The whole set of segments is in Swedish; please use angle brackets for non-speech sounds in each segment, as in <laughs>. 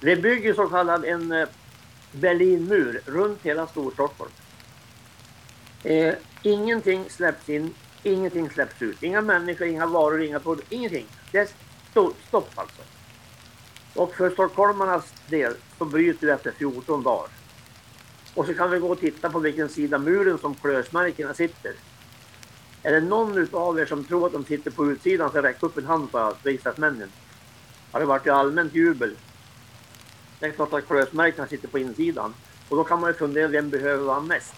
Det bygger så kallad en eh, Berlinmur runt hela Storstockholm. Eh, ingenting släpps in, ingenting släpps ut. Inga människor, inga varor, inga produkter, ingenting. Det är stopp alltså. Och för stockholmarnas del så bryter vi efter 14 dagar. Och så kan vi gå och titta på vilken sida muren som klösmärkena sitter. Är det någon av er som tror att de sitter på utsidan så räck upp en hand på riksdagsmännen. Har det varit allmänt jubel. Det är klart att klösmärkena sitter på insidan. Och då kan man ju fundera, vem behöver vara mest?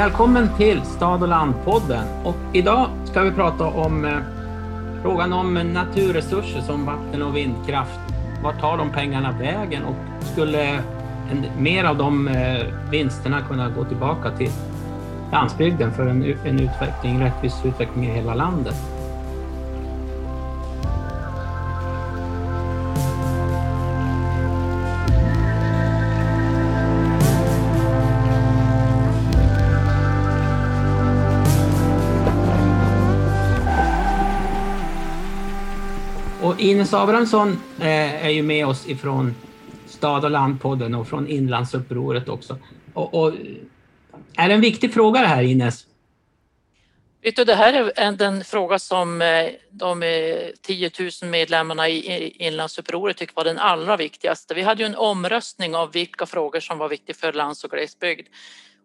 Välkommen till Stad och landpodden. Och idag ska vi prata om eh, frågan om naturresurser som vatten och vindkraft. Vart tar de pengarna vägen och skulle en, mer av de eh, vinsterna kunna gå tillbaka till landsbygden för en, en utveckling, rättvis utveckling i hela landet? Ines Abrahamsson eh, är ju med oss ifrån Stad och landpodden och från Inlandsupproret också. Och, och, är det en viktig fråga det här Ines? Vet du, det här är en, fråga som eh, de eh, 10 000 medlemmarna i Inlandsupproret tycker var den allra viktigaste. Vi hade ju en omröstning av vilka frågor som var viktiga för lands och glesbygd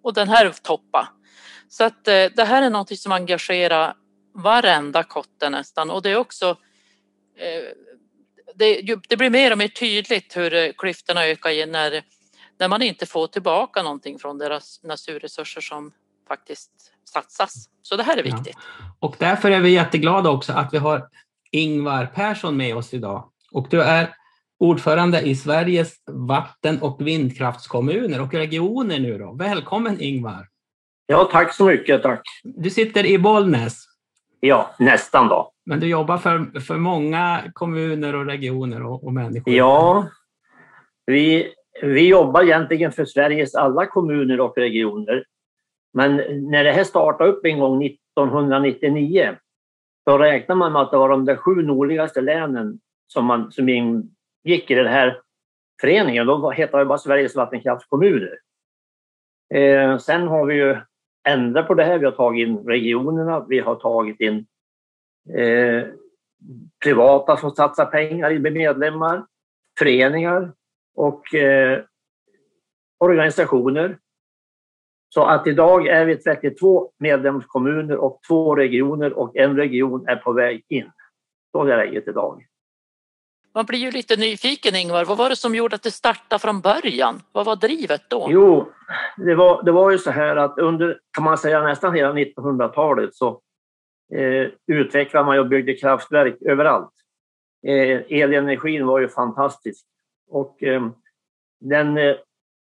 och den här toppa. Så att eh, det här är något som engagerar varenda kotte nästan och det är också det, det, blir mer och mer tydligt hur eh, klyftorna ökar när, när man inte får tillbaka någonting från deras naturresurser som faktiskt satsas. Så det här är viktigt. Ja. Och därför är vi jätteglada också att vi har Ingvar Persson med oss idag. Och du är ordförande i Sveriges vatten och vindkraftskommuner och regioner nu då. Välkommen Ingvar! Ja, tack så mycket, tack! Du sitter i Bollnäs. Ja, nästan då. Men du jobbar för, för många kommuner och regioner och, och människor? Ja, vi, vi jobbar egentligen för Sveriges alla kommuner och regioner. Men när det här startade upp en gång 1999 då räknade man med att det var de där sju nordligaste länen som, man, som ingick i den här föreningen. Då hette det bara Sveriges vattenkraftskommuner. Eh, sen har vi ju ändrat på det här. Vi har tagit in regionerna, vi har tagit in eh, privata som satsar pengar i medlemmar, föreningar och eh, organisationer. Så att idag är vi 32 medlemskommuner och två regioner och en region är på väg in. Så är läget idag. Man blir ju lite nyfiken Ingvar. Vad var det som gjorde att det startade från början? Vad var drivet då? Jo, det var, det var ju så här att under kan man säga nästan hela 1900-talet så eh, utvecklade man och byggde kraftverk överallt. Eh, elenergin var ju fantastisk och eh, den eh,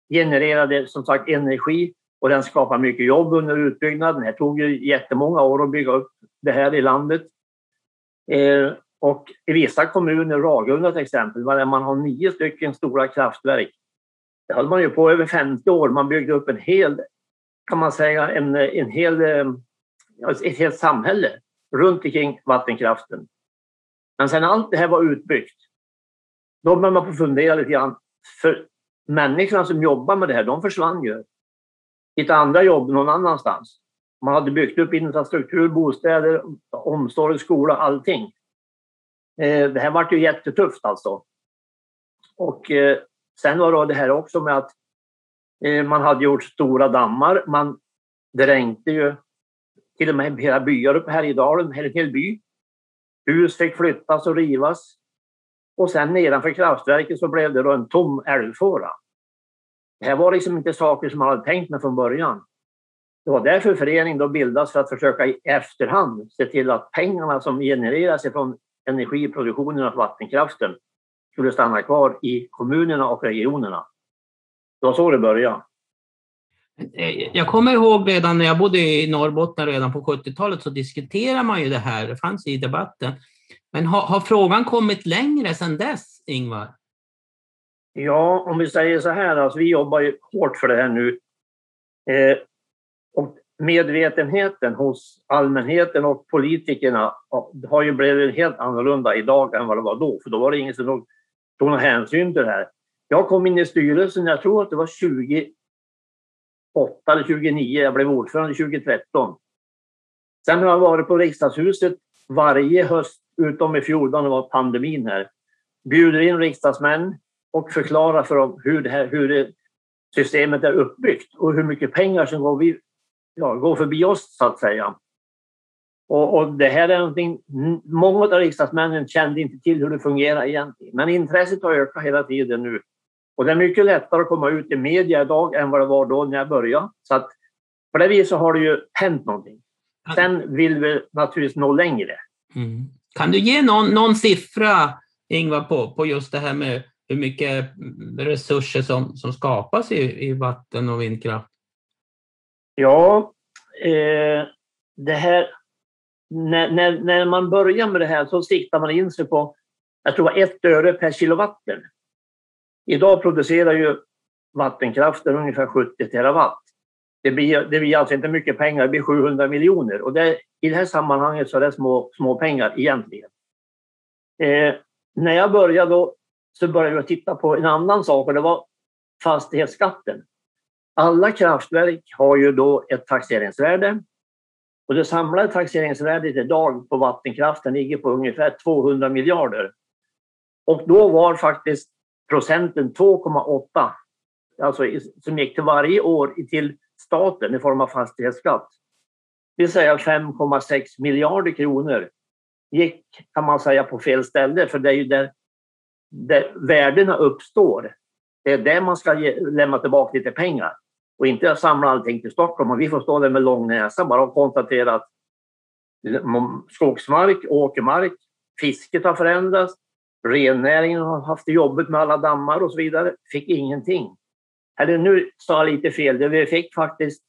genererade som sagt energi och den skapade mycket jobb under utbyggnaden. Det tog ju jättemånga år att bygga upp det här i landet. Eh, och i vissa kommuner, Ragunda till exempel, där man har nio stycken stora kraftverk. Det höll man ju på över 50 år. Man byggde upp en hel, kan man säga, en, en hel eh, ett helt samhälle runt omkring vattenkraften. Men sen allt det här var utbyggt, då började man fundera lite grann. För människorna som jobbar med det här, de försvann ju. Hittade andra jobb någon annanstans. Man hade byggt upp infrastruktur, bostäder, omsorg, skola, allting. Eh, det här var ju jättetufft alltså. Och eh, sen var det här också med att eh, man hade gjort stora dammar. Man dränkte ju till och med hela byar uppe här i dalen, en hel by. Hus fick flyttas och rivas. Och sen nedanför kraftverket så blev det då en tom älvfåra. Det här var liksom inte saker som man hade tänkt med från början. Det var därför föreningen då bildades för att försöka i efterhand se till att pengarna som genereras från energiproduktionen och vattenkraften skulle stanna kvar i kommunerna och regionerna. Det var så det började. Eh, jag kommer ihåg redan när jag bodde i Norrbotten redan på 70-talet så diskuterade man ju det här, det fanns i debatten. Men har, har frågan kommit längre sedan dess, Ingvar? Ja, om vi säger så här, alltså, vi jobbar ju hårt för det här nu. Eh, och medvetenheten hos allmänheten och politikerna har ju blivit helt annorlunda idag än vad det var då. För då var det ingen som tog, någon hänsyn till det här. Jag kom in i styrelsen, jag tror att det var 20 eller 2009, jag blev ordförande 2013. Sen har jag varit på riksdagshuset varje höst, utom i fjol då det var pandemin här. Bjuder in riksdagsmän och förklarar för dem hur, det här, hur det, systemet är uppbyggt och hur mycket pengar som går, vi, ja, går förbi oss, så att säga. Och, och, det här är någonting, många av riksdagsmännen kände inte till hur det fungerar egentligen. Men intresset har ökat hela tiden nu. Och det är mycket lättare att komma ut i media idag än vad det var då när jag började. Så att på det viset har det ju hänt någonting. Sen vill vi naturligtvis nå längre. Mm. Kan du ge någon, någon siffra, Ingvar, på, på just det här med hur mycket resurser som, som skapas i, i vatten och vindkraft? Ja, eh, det här... När, när, när man börjar med det här så siktar man in sig på, jag tror ett öre per kilowatten. Idag producerar ju vattenkraften ungefär 70 terawatt. Det blir, det blir alltså inte mycket pengar, det blir 700 miljoner. Och det, i det här sammanhanget så är det små, små pengar egentligen. Eh, när jag började då, så började jag titta på en annan sak och det var fastighetsskatten. Alla kraftverk har ju då ett taxeringsvärde. Och det samlade taxeringsvärdet idag på vattenkraften ligger på ungefär 200 miljarder. Och då var faktiskt procenten 2,8 alltså som gick till varje år till staten i form av fastighetsskatt. Det vill säga 5,6 miljarder kronor gick kan man säga på fel ställe för det är ju där, där värdena uppstår. Det är där man ska ge, lämna tillbaka lite pengar och inte samla allting till Stockholm. Och vi får stå där med lång näsa bara och konstatera att skogsmark, åkermark, fisket har förändrats, rennäringen har haft det jobbigt med alla dammar och så vidare, fick ingenting. Eller nu sa jag lite fel, det vi fick faktiskt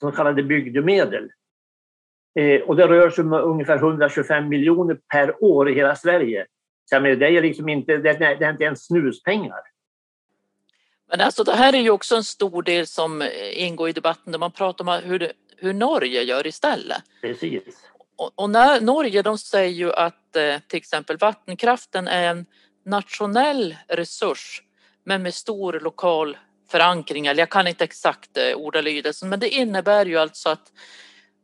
så kallade bygdemedel. Eh, och det rör sig om ungefär 125 miljoner per år i hela Sverige. Så men det är liksom inte, det är inte ens snuspengar. Men alltså det här är ju också en stor del som ingår i debatten där man pratar om hur, det, hur Norge gör istället. Precis. Och, och när, Norge de säger ju att eh, till exempel vattenkraften är en nationell resurs men med stor lokal förankring, eller jag kan inte exakt eh, ordalydelsen, men det innebär ju alltså att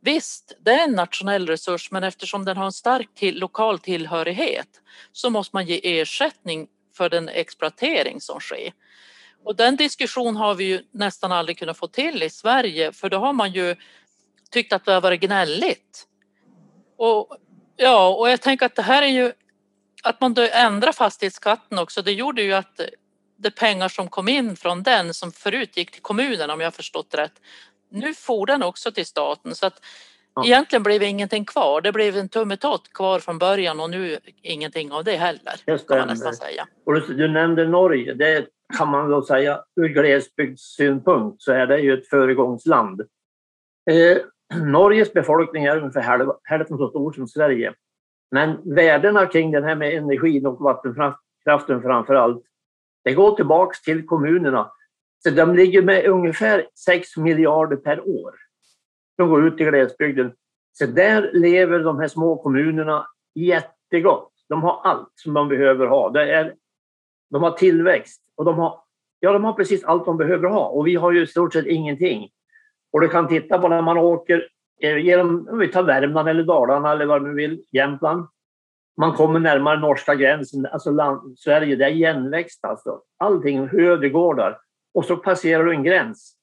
Visst, det är en nationell resurs, men eftersom den har en stark till, lokal tillhörighet så måste man ge ersättning för den exploatering som sker. Och den diskussion har vi ju nästan aldrig kunnat få till i Sverige, för då har man ju tyckt att det har varit gnälligt. Och, ja, och jag tänker att det här är ju att man ändrar fastighetsskatten också. Det gjorde ju att de pengar som kom in från den som förut gick till kommunen om jag förstått rätt. Nu får den också till staten så att ja. egentligen blev ingenting kvar. Det blev en tummetott kvar från början och nu ingenting av det heller. Det kan man nästan säga. Och du, du nämnde Norge. Det kan man väl säga ur glesbygdssynpunkt så är det ju ett föregångsland. Eh, <clears throat> Norges befolkning är ungefär hälften så stor som Sverige. Men värdena kring den här med energin och vattenkraften framför allt, det går tillbaks till kommunerna. Så de ligger med ungefär 6 miljarder per år. som går ut i glesbygden. Så där lever de här små kommunerna jättegott. De har allt som de behöver ha. Det är, de har tillväxt och de har, ja, de har precis allt de behöver ha. Och vi har ju i stort sett ingenting. Och du kan titta på när man åker eh, genom, om vi tar Värmland eller Dalarna eller vad man vill, Jämtland. Man kommer närmare norska gränsen, alltså land, Sverige, det är igenväxt alltså. Allting, ödegårdar. Och så passerar du en gräns.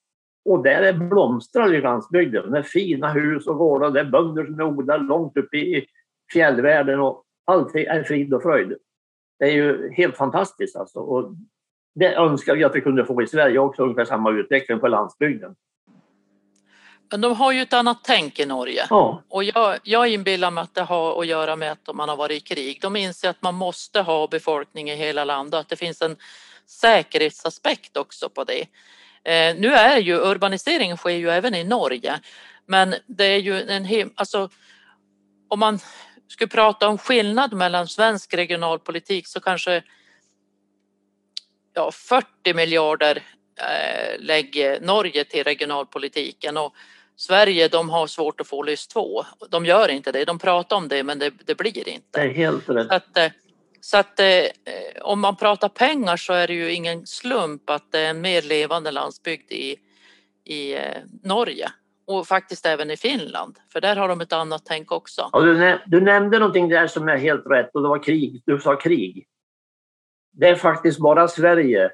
Och där är blomstrar i landsbygden. Det är fina hus och gårdar, det är bönder som odlar långt uppe i fjällvärlden och allt är frid och fröjd. Det är ju helt fantastiskt alltså. Och det önskar vi att vi kunde få i Sverige också, ungefär samma utveckling på landsbygden. Men de har ju ett annat tänk i Norge. Ja. Och jag, jag inbillar mig att det har att göra med att man har varit i krig. De inser att man måste ha befolkning i hela landet och att det finns en säkerhetsaspekt också på det. Eh, nu är ju urbaniseringen sker ju även i Norge, men det är ju en alltså om man skulle prata om skillnad mellan svensk regionalpolitik så kanske ja, 40 miljarder eh, lägger Norge till regionalpolitiken och Sverige de har svårt att få lys två. De gör inte det. De pratar om det men det, det blir inte. Det är helt rätt. Så att, eh, så att eh, om man pratar pengar så är det ju ingen slump att det är en mer levande landsbygd i, i eh, Norge och faktiskt även i Finland, för där har de ett annat tänk också. Ja, du, näm du nämnde någonting där som är helt rätt och det var krig. Du sa krig. Det är faktiskt bara Sverige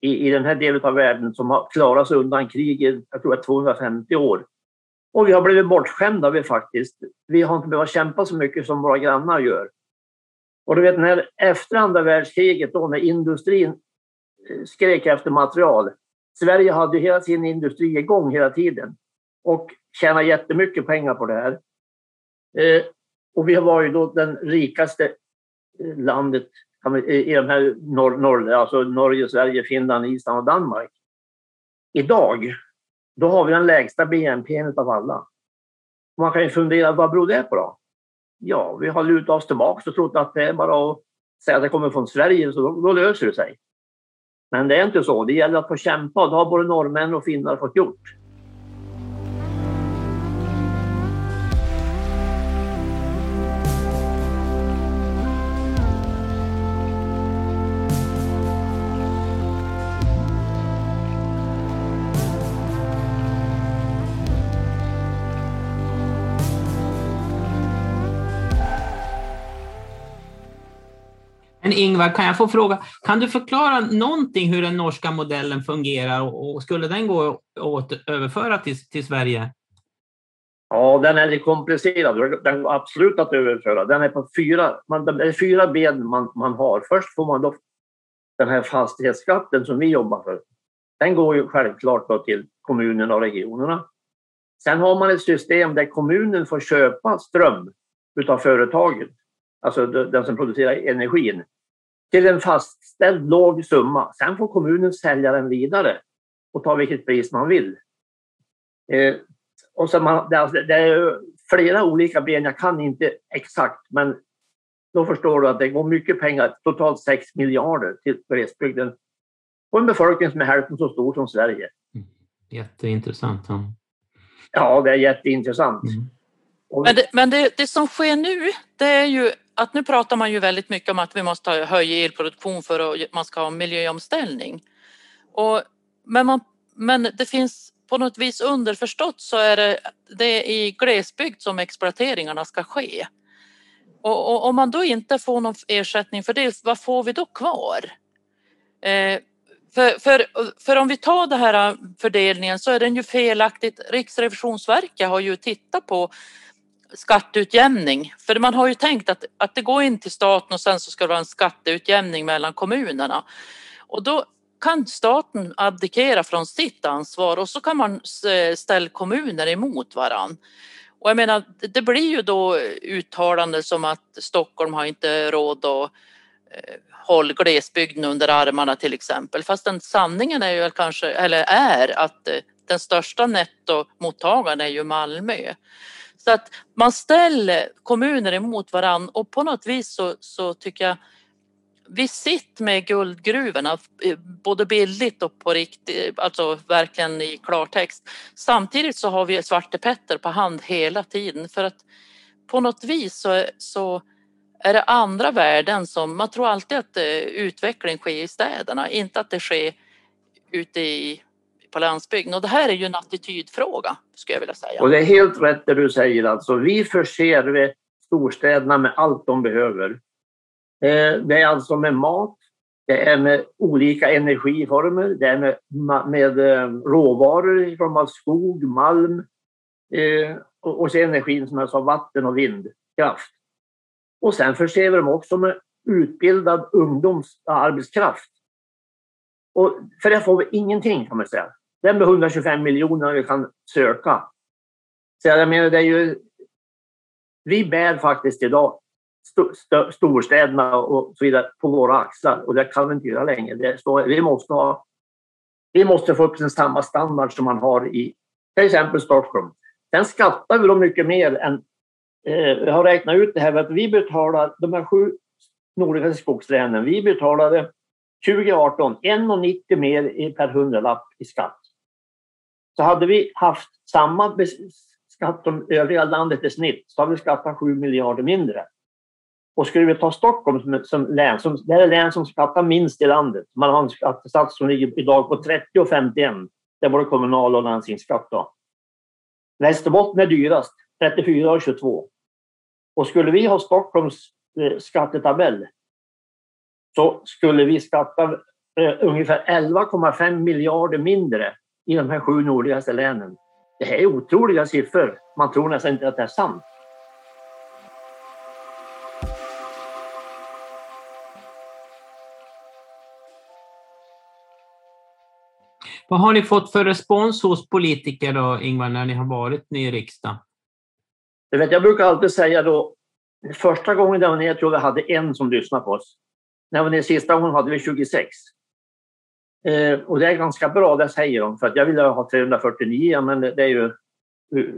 i, i den här delen av världen som har klarat sig undan krig i jag tror 250 år. Och vi har blivit bortskämda vi faktiskt. Vi har inte behövt kämpa så mycket som våra grannar gör. Och du vet när efter andra världskriget då när industrin eh, skrek efter material. Sverige hade hela sin industri igång hela tiden och tjänade jättemycket pengar på det här. Eh, och vi var ju då den rikaste eh, landet i de här norr, norr, alltså Norge, Sverige, Finland, Island och Danmark. Idag, då har vi den lägsta BNP av alla. Man kan ju fundera, vad beror det på då? Ja, vi har lutat oss tillbaka och trott att det är bara att säga att det kommer från Sverige, så då, då löser det sig. Men det är inte så. Det gäller att få kämpa och det har både norrmän och finnar fått gjort. Ingvar, kan jag få fråga, kan du förklara någonting hur den norska modellen fungerar och, skulle den gå att överföra till, till Sverige? Ja, den är lite komplicerad. Den går absolut att överföra. Den är på fyra, man, det är fyra ben man, man har. Först får man då den här fastighetsskatten som vi jobbar för. Den går ju självklart då till kommunerna och regionerna. Sen har man ett system där kommunen får köpa ström utav företaget, alltså den som producerar energin till en fastställd låg summa. Sen får kommunen sälja den vidare och ta vilket pris man vill. Eh, och så man, det, alltså, det är flera olika ben, jag kan inte exakt, men då förstår du att det går mycket pengar, totalt 6 miljarder till glesbygden och en befolkning som är hälften så stor som Sverige. Mm. Jätteintressant. Ja, ja det är jätteintressant. Mm. Men, det, men det, det, som sker nu, det är ju att nu pratar man ju väldigt mycket om att vi måste höja elproduktion för att man ska ha miljöomställning. Och, men, man, men det finns på något vis underförstått så är det, det är i glesbygd som exploateringarna ska ske. Och, och, om man då inte får någon ersättning för det, vad får vi då kvar? Eh, för, för, för om vi tar den här eh, fördelningen så är den ju felaktigt. Riksrevisionsverket har ju tittat på skatteutjämning. För man har ju tänkt att, att det går in till staten och sen så ska det vara en skatteutjämning mellan kommunerna. Och då kan staten abdikera från sitt ansvar och så kan man eh, ställa kommuner emot varann. Och jag menar, det blir ju då uttalanden som att Stockholm har inte råd att eh, hålla glesbygden under armarna till exempel. Fast den sanningen är ju kanske, eller är att eh, den största nettomottagaren är ju Malmö. Så att man ställer kommuner emot varann och på något vis så, så tycker jag vi sitter med guldgruvorna, eh, både bildligt och på riktigt, eh, alltså verkligen i klartext. Samtidigt så har vi Svarte Petter på hand hela tiden för att på något vis så, så är det andra värden som, man tror alltid att eh, utveckling sker i städerna, inte att det sker ute i på landsbygden. Och det här är ju en attitydfråga, skulle jag vilja säga. Och det är helt rätt det du säger. Alltså, vi förser storstäderna med allt de behöver. Eh, det är alltså med mat, det är med olika energiformer, det är med, med eh, råvaror i form av skog, malm eh, och så energin som jag sa, vatten och vindkraft. Och sen förser vi dem också med utbildad ungdomsarbetskraft. Och för det får vi ingenting kan man säga. Den med 125 miljoner vi kan söka. Så jag menar, det är ju... Vi bär faktiskt idag storstäderna och så vidare på våra axlar och det kan vi inte göra längre. Det så vi, måste ha, vi måste få upp den samma standard som man har i till exempel Stockholm. Sen skattar vi då mycket mer än... Eh, jag har räknat ut det här att vi betalar, de här sju nordligaste skogslänen, vi betalade 2018 1,90 mer per hundralapp i skatt. Så hade vi haft samma skatt som övriga landet i snitt så hade vi skattat 7 miljarder mindre. Och skulle vi ta Stockholm som, som län, som, det är det län som skattar minst i landet. Man har en skattesats som ligger idag på 30 och 51. Det är både kommunal och landstingsskatt. Då. Västerbotten är dyrast, 34 och 22. Och skulle vi ha Stockholms eh, skattetabell så skulle vi skatta eh, ungefär 11,5 miljarder mindre i de här sju nordligaste länen. Det här är otroliga siffror. Man tror nästan inte att det är sant. Vad har ni fått för respons hos politiker då, Ingvar, när ni har varit i riksdagen? Jag, vet, jag brukar alltid säga då, första gången jag var nere tror jag vi hade en som lyssnade på oss. När var nere sista gången hade vi 26. Eh, och det är ganska bra, det säger de, för att jag ville ha 349, men det, det är ju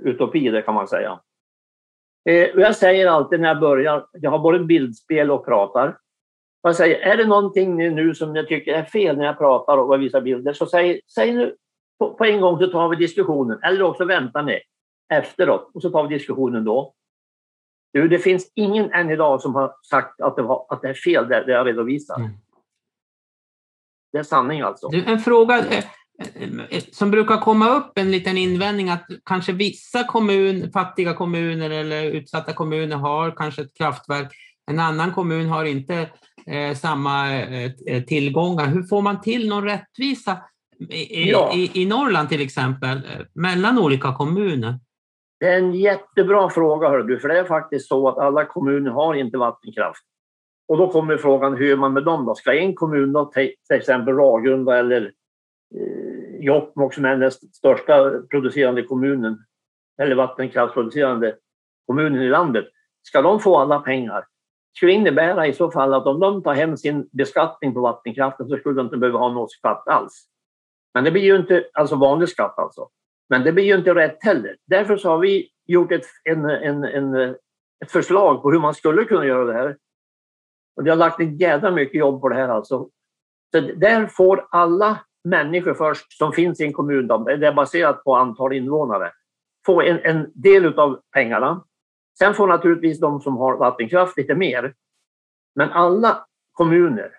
utopi det kan man säga. Eh, och jag säger alltid när jag börjar, jag har både bildspel och pratar. Jag säger, är det någonting nu som jag tycker är fel när jag pratar och visar bilder, så säg, säg nu på, på, en gång så tar vi diskussionen. Eller också väntar ni efteråt och så tar vi diskussionen då. Du, det finns ingen än idag som har sagt att det, var, att det är fel det, det jag redovisar. Mm. Det är sanning alltså. Du, en fråga eh, eh, som brukar komma upp, en liten invändning att kanske vissa kommun, fattiga kommuner eller utsatta kommuner har kanske ett kraftverk. En annan kommun har inte eh, samma eh, tillgångar. Hur får man till någon rättvisa i, ja. i, i Norrland till exempel, eh, mellan olika kommuner? Det är en jättebra fråga, hör du, för det är faktiskt så att alla kommuner har inte vattenkraft. Och då kommer frågan, hur gör man med dem då? Ska en kommun då, till exempel Ragunda eller eh, Jokkmokk som är den största producerande kommunen, eller vattenkraftsproducerande kommunen i landet, ska de få alla pengar? skulle innebära i så fall att om de tar hem sin beskattning på vattenkraften så skulle de inte behöva ha någon skatt alls. Men det blir ju inte, alltså vanlig skatt alltså. Men det blir ju inte rätt heller. Därför så har vi gjort ett, en, en, en, ett förslag på hur man skulle kunna göra det här. Och vi har lagt en jädra mycket jobb på det här alltså. Så där får alla människor först som finns i en kommun, det är baserat på antal invånare, få en, en del av pengarna. Sen får naturligtvis de som har vattenkraft lite mer. Men alla kommuner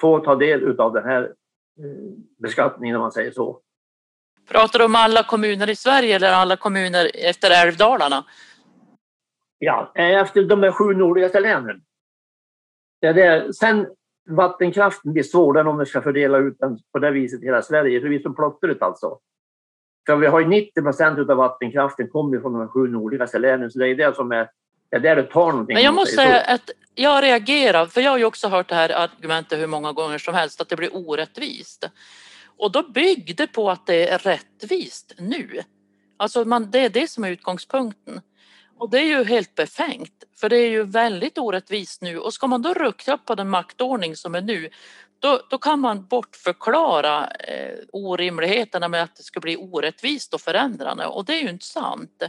får ta del av den här eh, beskattningen om man säger så. Pratar du om alla kommuner i Sverige eller alla kommuner efter älvdalarna? Ja, efter de sju nordligaste länen. Ja, det är, sen vattenkraften blir svårare om vi ska fördela ut den på det viset i hela Sverige. Det blir så plottrigt alltså. För vi har ju 90 procent av vattenkraften kommer från de sju nordligaste länen så det är det som är, det är där det tar någonting. Men jag måste säga att jag reagerar, för jag har ju också hört det här argumentet hur många gånger som helst att det blir orättvist. Och då byggde på att det är rättvist nu. Alltså man, det är det som är utgångspunkten. Och det är ju helt befängt, för det är ju väldigt orättvist nu. Och ska man då rucka på den maktordning som är nu, då, då kan man bortförklara eh, orimligheterna med att det ska bli orättvist och förändrande och det är ju inte sant.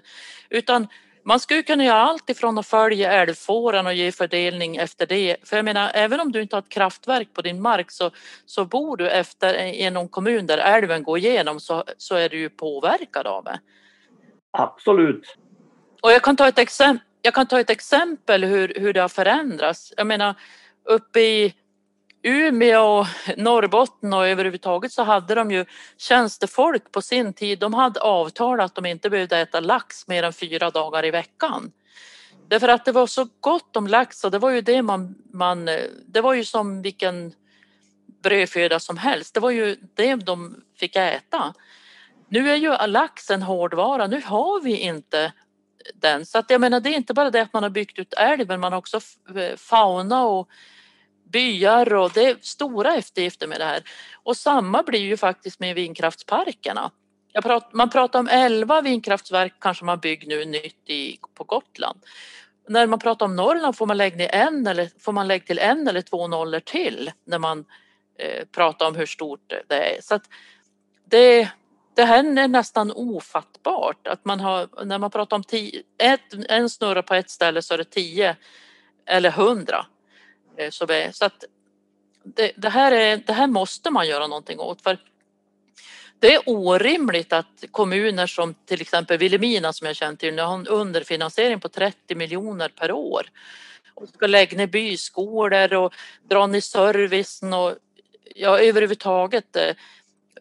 Utan man skulle kunna göra allt ifrån att följa älvfåran och ge fördelning efter det. För jag menar, även om du inte har ett kraftverk på din mark så, så bor du efter eh, i någon kommun där älven går igenom så, så är du ju påverkad av det. Absolut. Och jag kan ta ett, exempel, jag kan ta ett exempel hur, hur det har förändrats. Jag menar uppe i Umeå och Norrbotten och överhuvudtaget så hade de ju tjänstefolk på sin tid. De hade avtal att de inte behövde äta lax mer än fyra dagar i veckan. Därför att det var så gott om lax och det var ju det man, man det var ju som vilken brödföda som helst. Det var ju det de fick äta. Nu är ju lax en hårdvara. Nu har vi inte den. Så att jag menar, det är inte bara det att man har byggt ut älven, man har också eh, fauna och byar och det är stora eftergifter med det här. Och samma blir ju faktiskt med vindkraftsparkerna. Pratar, man pratar om 11 vindkraftverk kanske man bygger nu nytt i, på Gotland. När man pratar om Norrland får man lägga ner en eller får man lägga till en eller två nollor till när man eh, pratar om hur stort det är. Så att det, det här är nästan ofattbart att man har, när man pratar om tio, ett, en snurra på ett ställe så är det tio eller hundra. Eh, så, så att det, det, här är, det här måste man göra någonting åt för det är orimligt att kommuner som till exempel Vilhelmina som jag känner till, nu har en underfinansiering på 30 miljoner per år och ska lägga ner byskolor och dra ner servicen och ja, överhuvudtaget eh,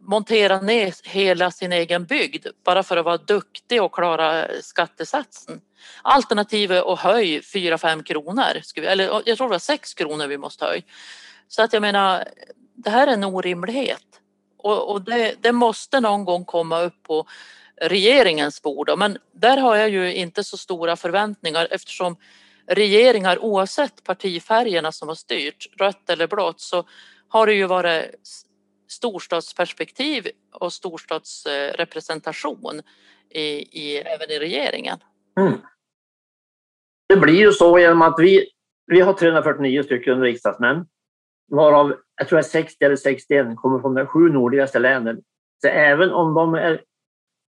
montera ner hela sin egen bygd bara för att vara duktig och klara skattesatsen. Alternativet att höja 4-5 kronor, eller jag tror det var 6 kronor vi måste höja. Så att jag menar, det här är en orimlighet och, och det, det, måste någon gång komma upp på regeringens bord. Men där har jag ju inte så stora förväntningar eftersom regeringar oavsett partifärgerna som har styrt, rött eller blått, så har det ju varit storstadsperspektiv och storstadsrepresentation i, i, även i regeringen. Mm. Det blir ju så genom att vi, vi har 349 stycken riksdagsmän varav jag tror att 60 eller 61 kommer från de sju nordligaste länen. Så även om de är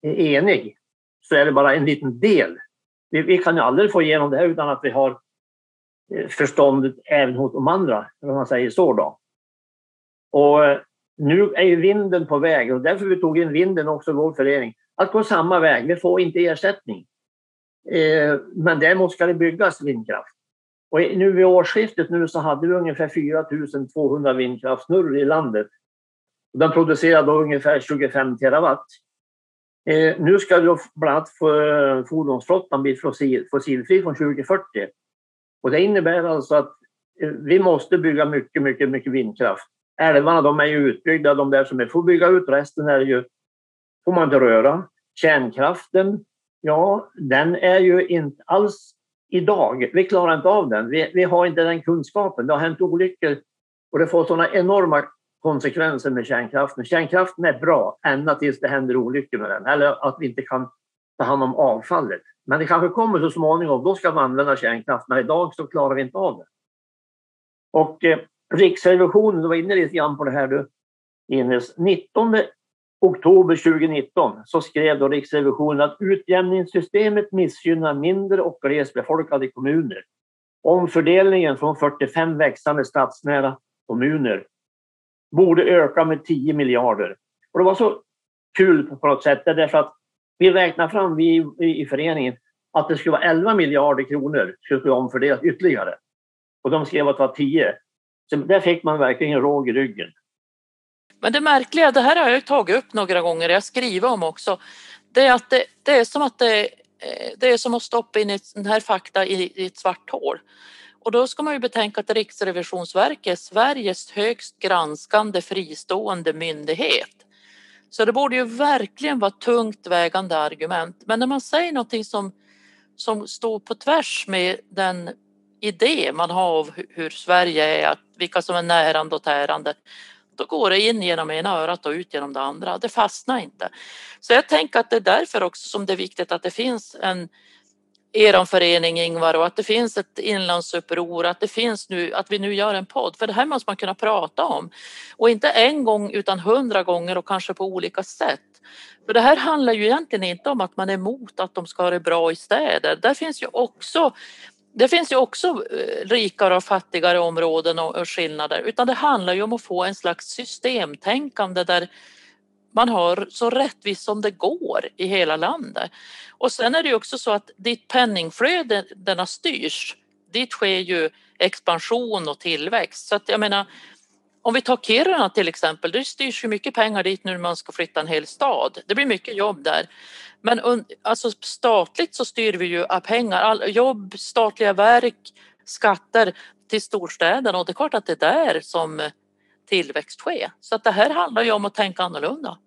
eniga så är det bara en liten del. Vi, vi kan ju aldrig få igenom det här utan att vi har eh, förståndet även hos de andra, om man säger så. Då. Och eh, nu är ju vinden på väg och därför vi tog in vinden också i vår förening. Att gå samma väg, vi får inte ersättning. Eh, men däremot ska det byggas vindkraft. Och nu vid årsskiftet nu så hade vi ungefär 4 200 vindkraftsnurror i landet. Den producerade ungefär 25 terawatt. Eh, nu ska då bland annat eh, fordonsflottan bli fossil, fossilfri från 2040. Och det innebär alltså att eh, vi måste bygga mycket, mycket, mycket vindkraft. Älvarna de är ju utbyggda, de där som vi får bygga ut, resten är ju, får man inte röra. Kärnkraften, ja, den är ju inte alls idag. Vi klarar inte av den. Vi, vi har inte den kunskapen. Det har hänt olyckor och det får sådana enorma konsekvenser med kärnkraften. Kärnkraften är bra ända tills det händer olyckor med den eller att vi inte kan ta hand om avfallet. Men det kanske kommer så småningom, då ska vi använda kärnkraft. Men idag så klarar vi inte av det. Och eh, Riksrevisionen, du var inne lite grann på det här du Ines. 19 oktober 2019 så skrev då Riksrevisionen att utjämningssystemet missgynnar mindre och glesbefolkade kommuner. Omfördelningen från 45 växande stadsnära kommuner borde öka med 10 miljarder. Och det var så kul på något sätt därför att vi räknade fram vi i föreningen att det skulle vara 11 miljarder kronor som skulle omfördelas ytterligare. Och de skrev att det var 10. Så där fick man verkligen råg i ryggen. Men det märkliga, det här har jag tagit upp några gånger, jag skriver om också, det är att det, det är som att det, eh, det är som att stoppa in den här fakta i, i ett svart hål. Och då ska man ju betänka att Riksrevisionsverket är Sveriges högst granskande fristående myndighet. Så det borde ju verkligen vara tungt vägande argument. Men när man säger någonting som, som står på tvärs med den idé man har av hur Sverige är, att vilka som är närande och tärande, då går det in genom ena örat och ut genom det andra. Det fastnar inte. Så jag tänker att det är därför också som det är viktigt att det finns en er förening Ingvar och att det finns ett inlandsuppror, att det finns nu, att vi nu gör en podd. För det här måste man kunna prata om. Och inte en gång utan hundra gånger och kanske på olika sätt. För det här handlar ju egentligen inte om att man är emot att de ska ha det bra i städer. Där finns ju också det finns ju också eh, rikare och fattigare områden och skillnader utan det handlar ju om att få en slags systemtänkande där man har så rättvist som det går i hela landet. Och sen är det ju också så att ditt penningflöde denna styrs, dit sker ju expansion och tillväxt. Så att jag menar, om vi tar Kiruna till exempel, det styrs ju mycket pengar dit nu när man ska flytta en hel stad. Det blir mycket jobb där. Men alltså statligt så styr vi ju av pengar, all, jobb, statliga verk, skatter till storstäderna och det är klart att det är där som tillväxt sker. Så att det här handlar ju om att tänka annorlunda.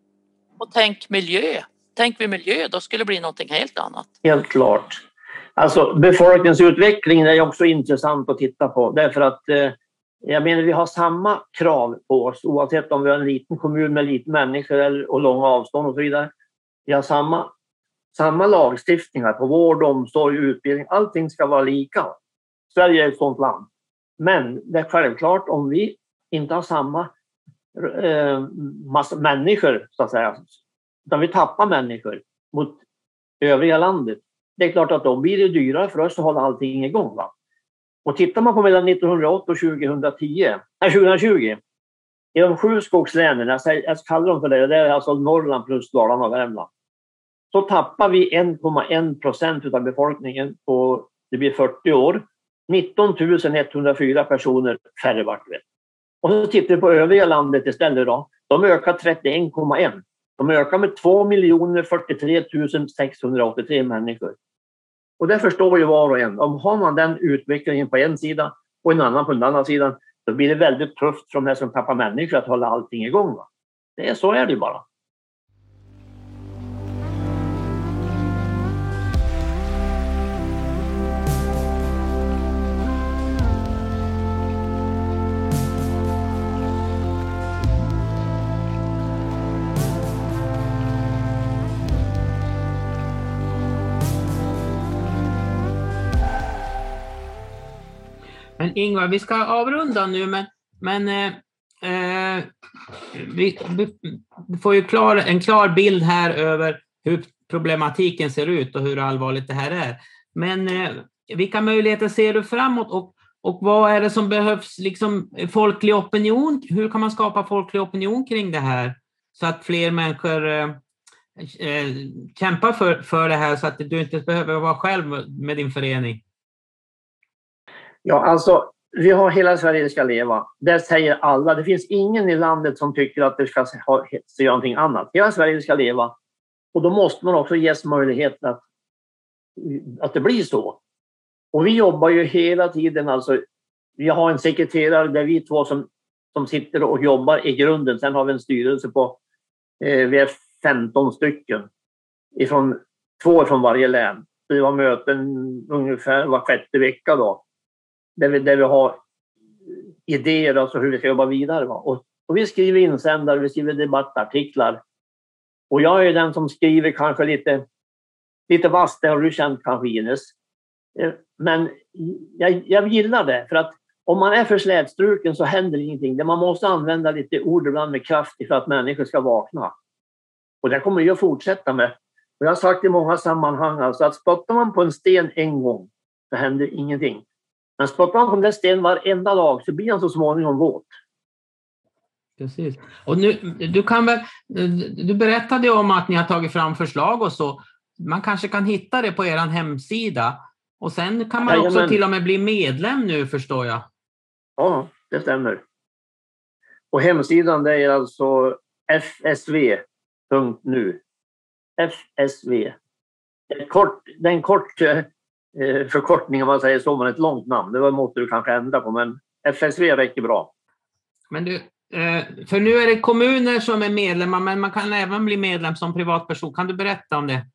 Och tänk miljö. Tänk vi miljö, då skulle det bli någonting helt annat. Helt klart. Alltså befolkningsutvecklingen är också intressant att titta på därför att eh, jag menar, vi har samma krav på oss oavsett om vi har en liten kommun med lite människor och långa avstånd och så vidare. Vi har samma, samma lagstiftningar på vård, omsorg, utbildning. Allting ska vara lika. Sverige är ett sådant land. Men det är självklart om vi inte har samma eh, massa människor, så att säga, utan vi tappar människor mot övriga landet. Det är klart att då blir det dyrare för oss att hålla allting igång. Va? Och tittar man på mellan 1980 och 2010, nej, 2020 i de sju skogslänen, jag, säger, jag kallar dem för det, det är alltså Norrland plus Dalarna och Värmland, så tappar vi 1,1 procent av befolkningen på, det blir 40 år. 19 104 personer färre vart det. Och så tittar vi på övriga landet istället då. De ökar 31,1. De ökar med 2 043 683 människor. Och det förstår ju var och en. Om har man den utvecklingen på en sida och en annan på den andra sidan, då blir det väldigt tufft för de här som tappar människor att hålla allting igång. Va? Det är, så är det bara. Men Ingvar, vi ska avrunda nu, men, men eh, eh, vi, vi, får ju klar, en klar bild här över hur problematiken ser ut och hur allvarligt det här är. Men eh, vilka möjligheter ser du framåt och, och vad är det som behövs, liksom folklig opinion? Hur kan man skapa folklig opinion kring det här så att fler människor eh, eh kämpar för, för det här så att du inte behöver vara själv med din förening? Ja, alltså vi har Hela Sverige ska leva. Där säger alla. Det finns ingen i landet som tycker att det ska ha, säga någonting annat. Hela Sverige ska leva. Och då måste man också ges möjlighet att, att det blir så. Och vi jobbar ju hela tiden alltså. Vi har en sekreterare där vi två som, som sitter och jobbar i grunden. Sen har vi en styrelse på, eh, vi är 15 stycken. Ifrån, två från varje län. vi har möten ungefär var sjätte vecka då där vi, där vi har idéer alltså hur vi ska jobba vidare. Och, och, vi skriver insändare, vi skriver debattartiklar. Och jag är den som skriver kanske lite, lite vasst, det har du känt kanske Ines. Eh, men jag, jag gillar det för att om man är för slätstruken så händer ingenting. Man måste använda lite ord ibland med kraft för att människor ska vakna. Och det kommer jag fortsätta med. Och jag har sagt i många sammanhang alltså att spottar man på en sten en gång så händer ingenting. Men spottar man på den där stenen varenda dag så blir han så småningom våt. Precis. Och nu, du, kan väl, du berättade om att ni har tagit fram förslag och så. Man kanske kan hitta det på er hemsida. Och sen kan man också Jajamän. till och med bli medlem nu förstår jag. Ja, det stämmer. Och hemsidan det är alltså fsv.nu. FSV. Det kort, en kort Eh, förkortning om man säger så, men ett långt namn. Det måste du kanske ändra på, men FSV räcker bra. Men du, eh, för nu är det kommuner som är medlemmar, men man kan även bli medlem som privatperson. Kan du berätta om det?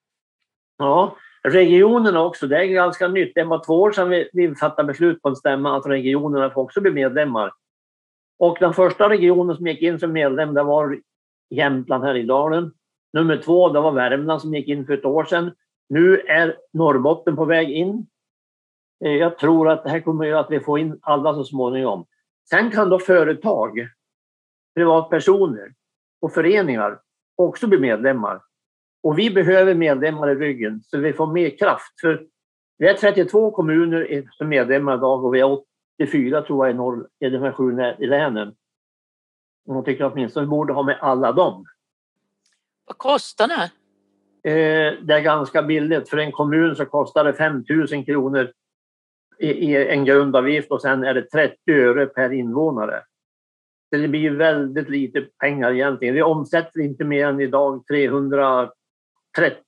Ja, regionerna också. Det är ganska nytt. Det var två år sedan vi, vi fattade beslut på en stämma att regionerna får också bli medlemmar. Och den första regionen som gick in som medlem det var Jämtland här i Dalen. Nummer två det var Värmland som gick in för ett år sedan. Nu är Norrbotten på väg in. Eh, jag tror att det här kommer att göra att vi får in alla så småningom. Sen kan då företag, privatpersoner och föreningar också bli medlemmar. Och vi behöver medlemmar i ryggen så vi får mer kraft. För vi är 32 kommuner som medlemmar idag och vi är 84 tror jag i, norr, i de här sju länen. Och jag tycker åtminstone vi borde ha med alla dem. Vad kostar det? Eh, det är ganska billigt. För en kommun så kostar det 5 000 kronor i, en grundavgift och sen är det 30 öre per invånare. Så det blir väldigt lite pengar egentligen. Vi omsätter inte mer än idag 330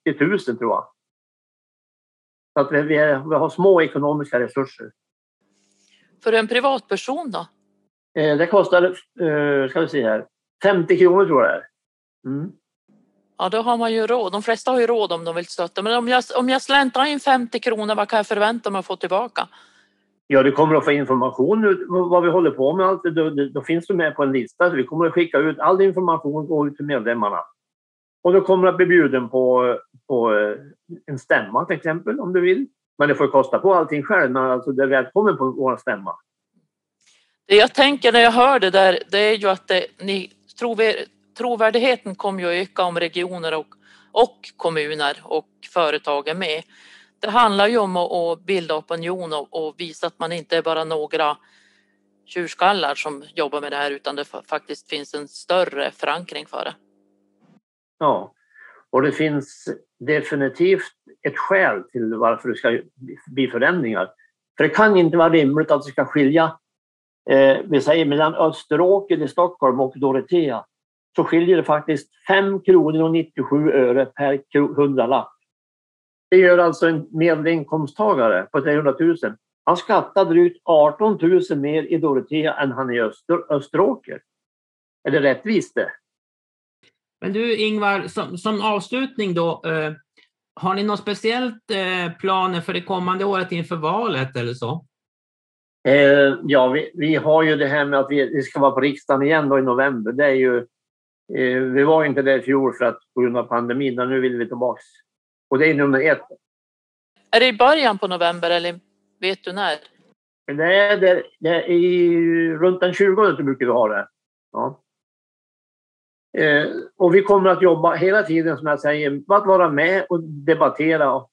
000 tror jag. Så att vi, vi, vi har små ekonomiska resurser. För en privatperson då? Eh, det kostar, eh, ska vi se här, 50 kronor tror jag det är. Mm. Ja, då har man ju råd. De flesta har ju råd om de vill stötta. Men om jag, om jag släntar in 50 kronor, vad kan jag förvänta mig att få tillbaka? Ja, du kommer att få information nu vad vi håller på med. Allt. Då, då finns du med på en lista. Så vi kommer att skicka ut all information går ut till medlemmarna. Och du kommer att bli bjuden på, på en stämma till exempel om du vill. Men det får kosta på allting själv, men alltså du är välkommen på vår stämma. Det jag tänker när jag hör det där, det är ju att det, ni, trovärdigheten kommer ju att öka om regioner och, och kommuner och företag är med. Det handlar ju om att, att bilda opinion och, och, visa att man inte är bara några tjurskallar som jobbar med det här utan det faktiskt finns en större förankring för det. Ja, och det finns definitivt ett skäl till varför det ska bli förändringar. För det kan inte vara rimligt att det ska skilja, eh, vi säger mellan Österåker i Stockholm och Dorotea, så skiljer det faktiskt 5 kronor och 97 öre per hundralapp. Det gör alltså en medelinkomsttagare på 300 000. Han skattar drygt 18 000 mer i Dorotea än han i Öster, Österåker. Är det rättvist det? Men du Ingvar, som, som avslutning då. Eh, har ni något speciellt eh, planer för det kommande året inför valet eller så? Eh, ja, vi, vi, har ju det här med att vi, vi, ska vara på riksdagen igen då i november. Det är ju, vi var inte där i fjol för att på grund av pandemin, men nu vill vi tillbaks. Och det är nummer ett. Är det i början på november eller vet du när? Det är, det, det är i, runt den 20 brukar vi ha det. Ja. Eh, och vi kommer att jobba hela tiden, som jag säger, med att vara med och debattera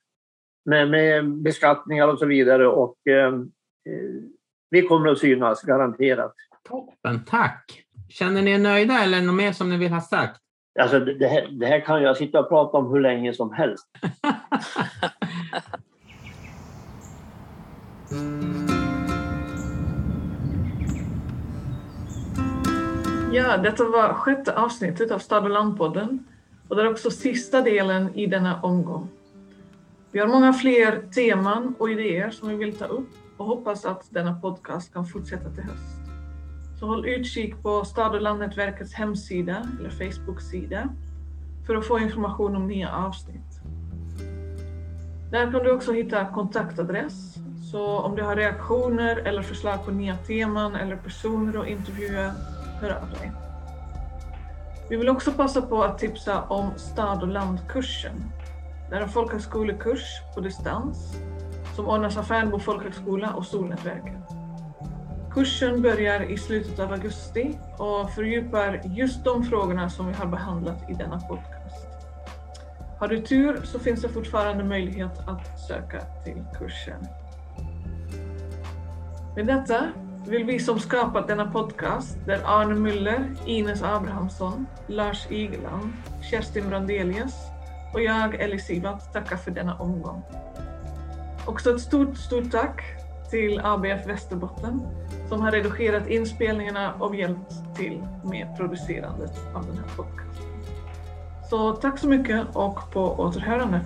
med, med beskattningar och så vidare. Och eh, eh, vi kommer att synas, garanterat. Toppen, tack! Känner ni er nöjda eller något mer som ni vill ha sagt? Alltså, det, här, det här kan jag sitta och prata om hur länge som helst. <laughs> Ja, detta var sjätte avsnittet av Stad och landpodden och det är också sista delen i denna omgång. Vi har många fler teman och idéer som vi vill ta upp och hoppas att denna podcast kan fortsätta till höst. Så håll utkik på Stad och landnätverkets hemsida eller Facebook-sida för att få information om nya avsnitt. Där kan du också hitta kontaktadress, så om du har reaktioner eller förslag på nya teman eller personer att intervjua hör av dig. Vi vill också passa på att tipsa om stad och landkursen. Det är en folkhögskolekurs på distans som ordnas av Färnbo folkhögskola och Solnätverket. Kursen börjar i slutet av augusti och fördjupar just de frågorna som vi har behandlat i denna podcast. Har du tur så finns det fortfarande möjlighet att söka till kursen. Med detta vill vi som skapat denna podcast, där Arne Müller, Ines Abrahamsson, Lars Igeland, Kerstin Brandelius och jag, Ellie Sivat, tacka för denna omgång. Också ett stort, stort tack till ABF Västerbotten som har redigerat inspelningarna och hjälpt till med producerandet av den här podcasten. Så tack så mycket och på återhörande.